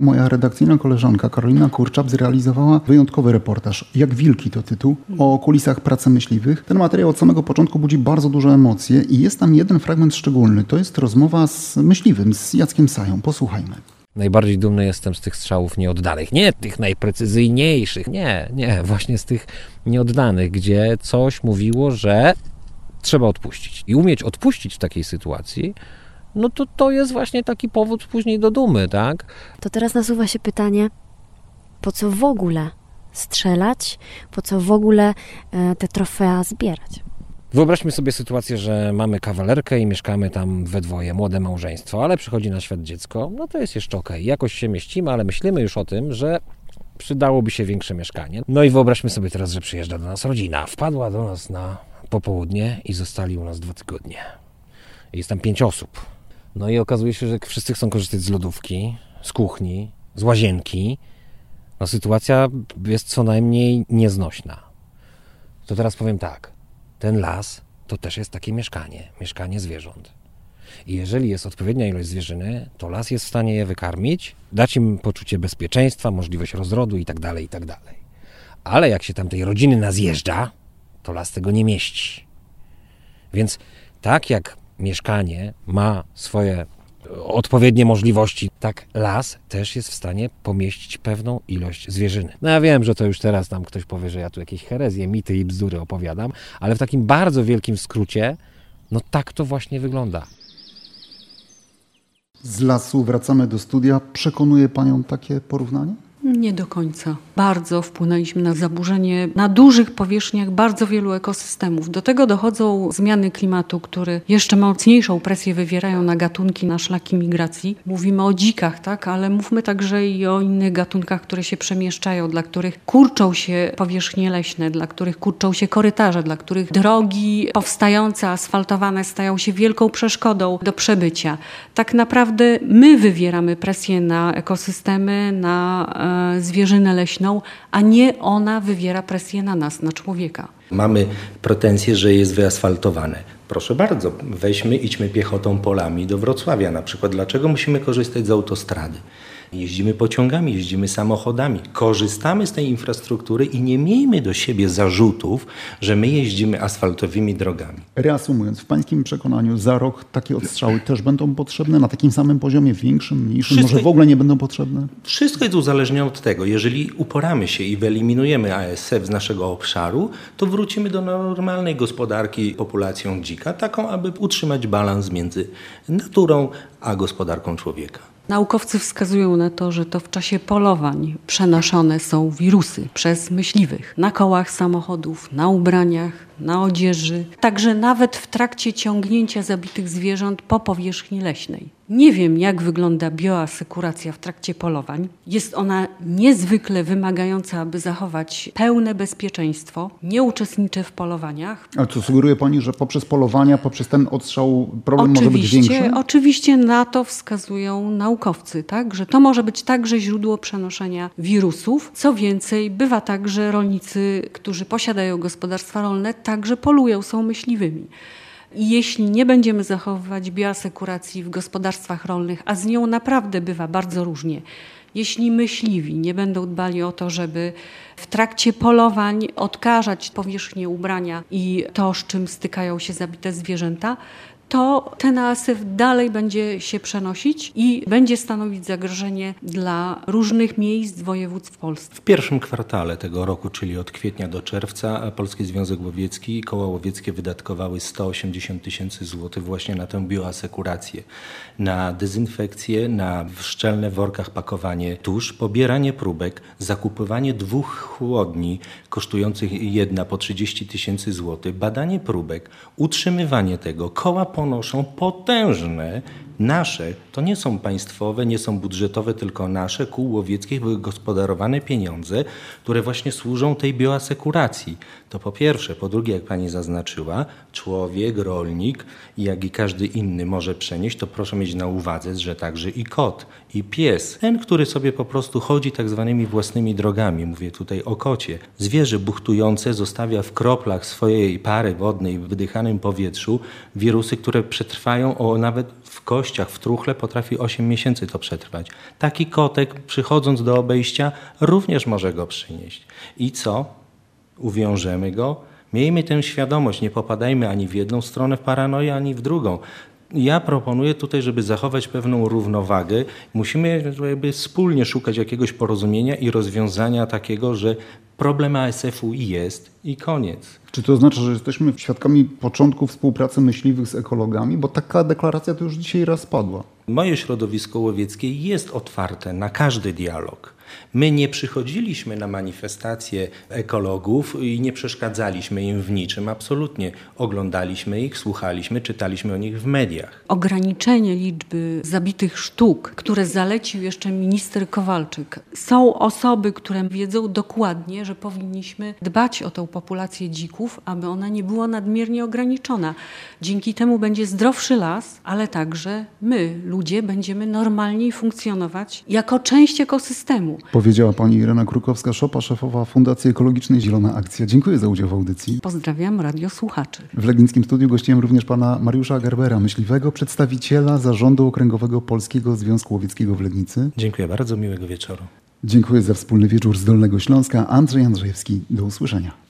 Moja redakcyjna koleżanka Karolina Kurczap zrealizowała wyjątkowy reportaż Jak wilki to tytuł o kulisach pracy myśliwych. Ten materiał od samego początku budzi bardzo duże emocje i jest tam jeden fragment szczególny. To jest rozmowa z myśliwym, z Jackiem Sają. Posłuchajmy. Najbardziej dumny jestem z tych strzałów nieoddanych. Nie tych najprecyzyjniejszych, nie, nie, właśnie z tych nieoddanych, gdzie coś mówiło, że trzeba odpuścić. I umieć odpuścić w takiej sytuacji, no to to jest właśnie taki powód później do dumy, tak? To teraz nasuwa się pytanie, po co w ogóle strzelać, po co w ogóle e, te trofea zbierać? Wyobraźmy sobie sytuację, że mamy kawalerkę i mieszkamy tam we dwoje, młode małżeństwo, ale przychodzi na świat dziecko, no to jest jeszcze okej, okay. jakoś się mieścimy, ale myślimy już o tym, że przydałoby się większe mieszkanie. No i wyobraźmy sobie teraz, że przyjeżdża do nas rodzina, wpadła do nas na popołudnie i zostali u nas dwa tygodnie. Jest tam pięć osób. No i okazuje się, że wszyscy chcą korzystać z lodówki, z kuchni, z łazienki. No sytuacja jest co najmniej nieznośna. To teraz powiem tak. Ten las to też jest takie mieszkanie, mieszkanie zwierząt. I jeżeli jest odpowiednia ilość zwierzyny, to las jest w stanie je wykarmić, dać im poczucie bezpieczeństwa, możliwość rozrodu itd., tak itd. Tak Ale jak się tam tej rodziny nazjeżdża, to las tego nie mieści. Więc tak jak mieszkanie ma swoje odpowiednie możliwości, tak las też jest w stanie pomieścić pewną ilość zwierzyny. No ja wiem, że to już teraz tam ktoś powie, że ja tu jakieś herezje, mity i bzdury opowiadam, ale w takim bardzo wielkim skrócie, no tak to właśnie wygląda. Z lasu wracamy do studia. Przekonuje Panią takie porównanie? Nie do końca. Bardzo wpłynęliśmy na zaburzenie na dużych powierzchniach bardzo wielu ekosystemów. Do tego dochodzą zmiany klimatu, które jeszcze mocniejszą presję wywierają na gatunki, na szlaki migracji. Mówimy o dzikach, tak, ale mówmy także i o innych gatunkach, które się przemieszczają, dla których kurczą się powierzchnie leśne, dla których kurczą się korytarze, dla których drogi powstające, asfaltowane stają się wielką przeszkodą do przebycia. Tak naprawdę my wywieramy presję na ekosystemy, na zwierzynę leśną, a nie ona wywiera presję na nas, na człowieka. Mamy pretensje, że jest wyasfaltowane. Proszę bardzo, weźmy, idźmy piechotą polami do Wrocławia na przykład. Dlaczego musimy korzystać z autostrady? Jeździmy pociągami, jeździmy samochodami, korzystamy z tej infrastruktury i nie miejmy do siebie zarzutów, że my jeździmy asfaltowymi drogami. Reasumując, w Pańskim przekonaniu za rok takie odstrzały też będą potrzebne na takim samym poziomie, większym, mniejszym, Wszystko, może w ogóle nie będą potrzebne? Wszystko jest uzależnione od tego. Jeżeli uporamy się i wyeliminujemy ASF z naszego obszaru, to wrócimy do normalnej gospodarki populacją dzika, taką, aby utrzymać balans między naturą a gospodarką człowieka. Naukowcy wskazują na to, że to w czasie polowań przenoszone są wirusy przez myśliwych na kołach samochodów, na ubraniach, na odzieży, także nawet w trakcie ciągnięcia zabitych zwierząt po powierzchni leśnej. Nie wiem, jak wygląda bioasekuracja w trakcie polowań. Jest ona niezwykle wymagająca, aby zachować pełne bezpieczeństwo. Nie uczestniczę w polowaniach. A co sugeruje Pani, że poprzez polowania, poprzez ten odstrzał problem oczywiście, może być większy? Oczywiście na to wskazują naukowcy, tak? że to może być także źródło przenoszenia wirusów. Co więcej, bywa tak, że rolnicy, którzy posiadają gospodarstwa rolne, także polują, są myśliwymi. Jeśli nie będziemy zachowywać bioasekuracji w gospodarstwach rolnych, a z nią naprawdę bywa bardzo różnie, jeśli myśliwi nie będą dbali o to, żeby w trakcie polowań odkażać powierzchnię ubrania i to, z czym stykają się zabite zwierzęta, to ten asyf dalej będzie się przenosić i będzie stanowić zagrożenie dla różnych miejsc województw w Polsce. W pierwszym kwartale tego roku, czyli od kwietnia do czerwca, Polski Związek Łowiecki i koła łowieckie wydatkowały 180 tysięcy złotych właśnie na tę bioasekurację, na dezynfekcję, na szczelne w workach pakowanie tusz, pobieranie próbek, zakupywanie dwóch chłodni kosztujących jedna po 30 tysięcy złotych, badanie próbek, utrzymywanie tego, koła ponoszą potężne nasze, to nie są państwowe, nie są budżetowe, tylko nasze, kół łowieckich, wygospodarowane pieniądze, które właśnie służą tej bioasekuracji. To po pierwsze. Po drugie, jak pani zaznaczyła, człowiek, rolnik, jak i każdy inny może przenieść, to proszę mieć na uwadze, że także i kot, i pies, ten, który sobie po prostu chodzi tak zwanymi własnymi drogami, mówię tutaj o kocie. Zwierzę buchtujące zostawia w kroplach swojej pary wodnej w wydychanym powietrzu wirusy, które przetrwają o nawet w kościach, w truchle potrafi 8 miesięcy to przetrwać. Taki kotek, przychodząc do obejścia, również może go przynieść. I co? Uwiążemy go. Miejmy tę świadomość, nie popadajmy ani w jedną stronę w paranoję, ani w drugą. Ja proponuję tutaj, żeby zachować pewną równowagę, musimy jakby wspólnie szukać jakiegoś porozumienia i rozwiązania takiego, że problem ASF-u jest i koniec. Czy to oznacza, że jesteśmy świadkami początku współpracy myśliwych z ekologami? Bo taka deklaracja to już dzisiaj raz padła. Moje środowisko łowieckie jest otwarte na każdy dialog. My nie przychodziliśmy na manifestacje ekologów i nie przeszkadzaliśmy im w niczym, absolutnie. Oglądaliśmy ich, słuchaliśmy, czytaliśmy o nich w mediach. Ograniczenie liczby zabitych sztuk, które zalecił jeszcze minister Kowalczyk. Są osoby, które wiedzą dokładnie, że powinniśmy dbać o tą populację dzików, aby ona nie była nadmiernie ograniczona. Dzięki temu będzie zdrowszy las, ale także my, ludzie, będziemy normalniej funkcjonować jako część ekosystemu. Powiedziała pani Irena Krukowska-Szopa, szefowa Fundacji Ekologicznej Zielona Akcja. Dziękuję za udział w audycji. Pozdrawiam radiosłuchaczy. W Legnickim Studiu gościłem również pana Mariusza Gerbera, myśliwego, przedstawiciela Zarządu Okręgowego Polskiego Związku Łowieckiego w Legnicy. Dziękuję bardzo, miłego wieczoru. Dziękuję za wspólny wieczór z Dolnego Śląska. Andrzej Andrzejewski, do usłyszenia.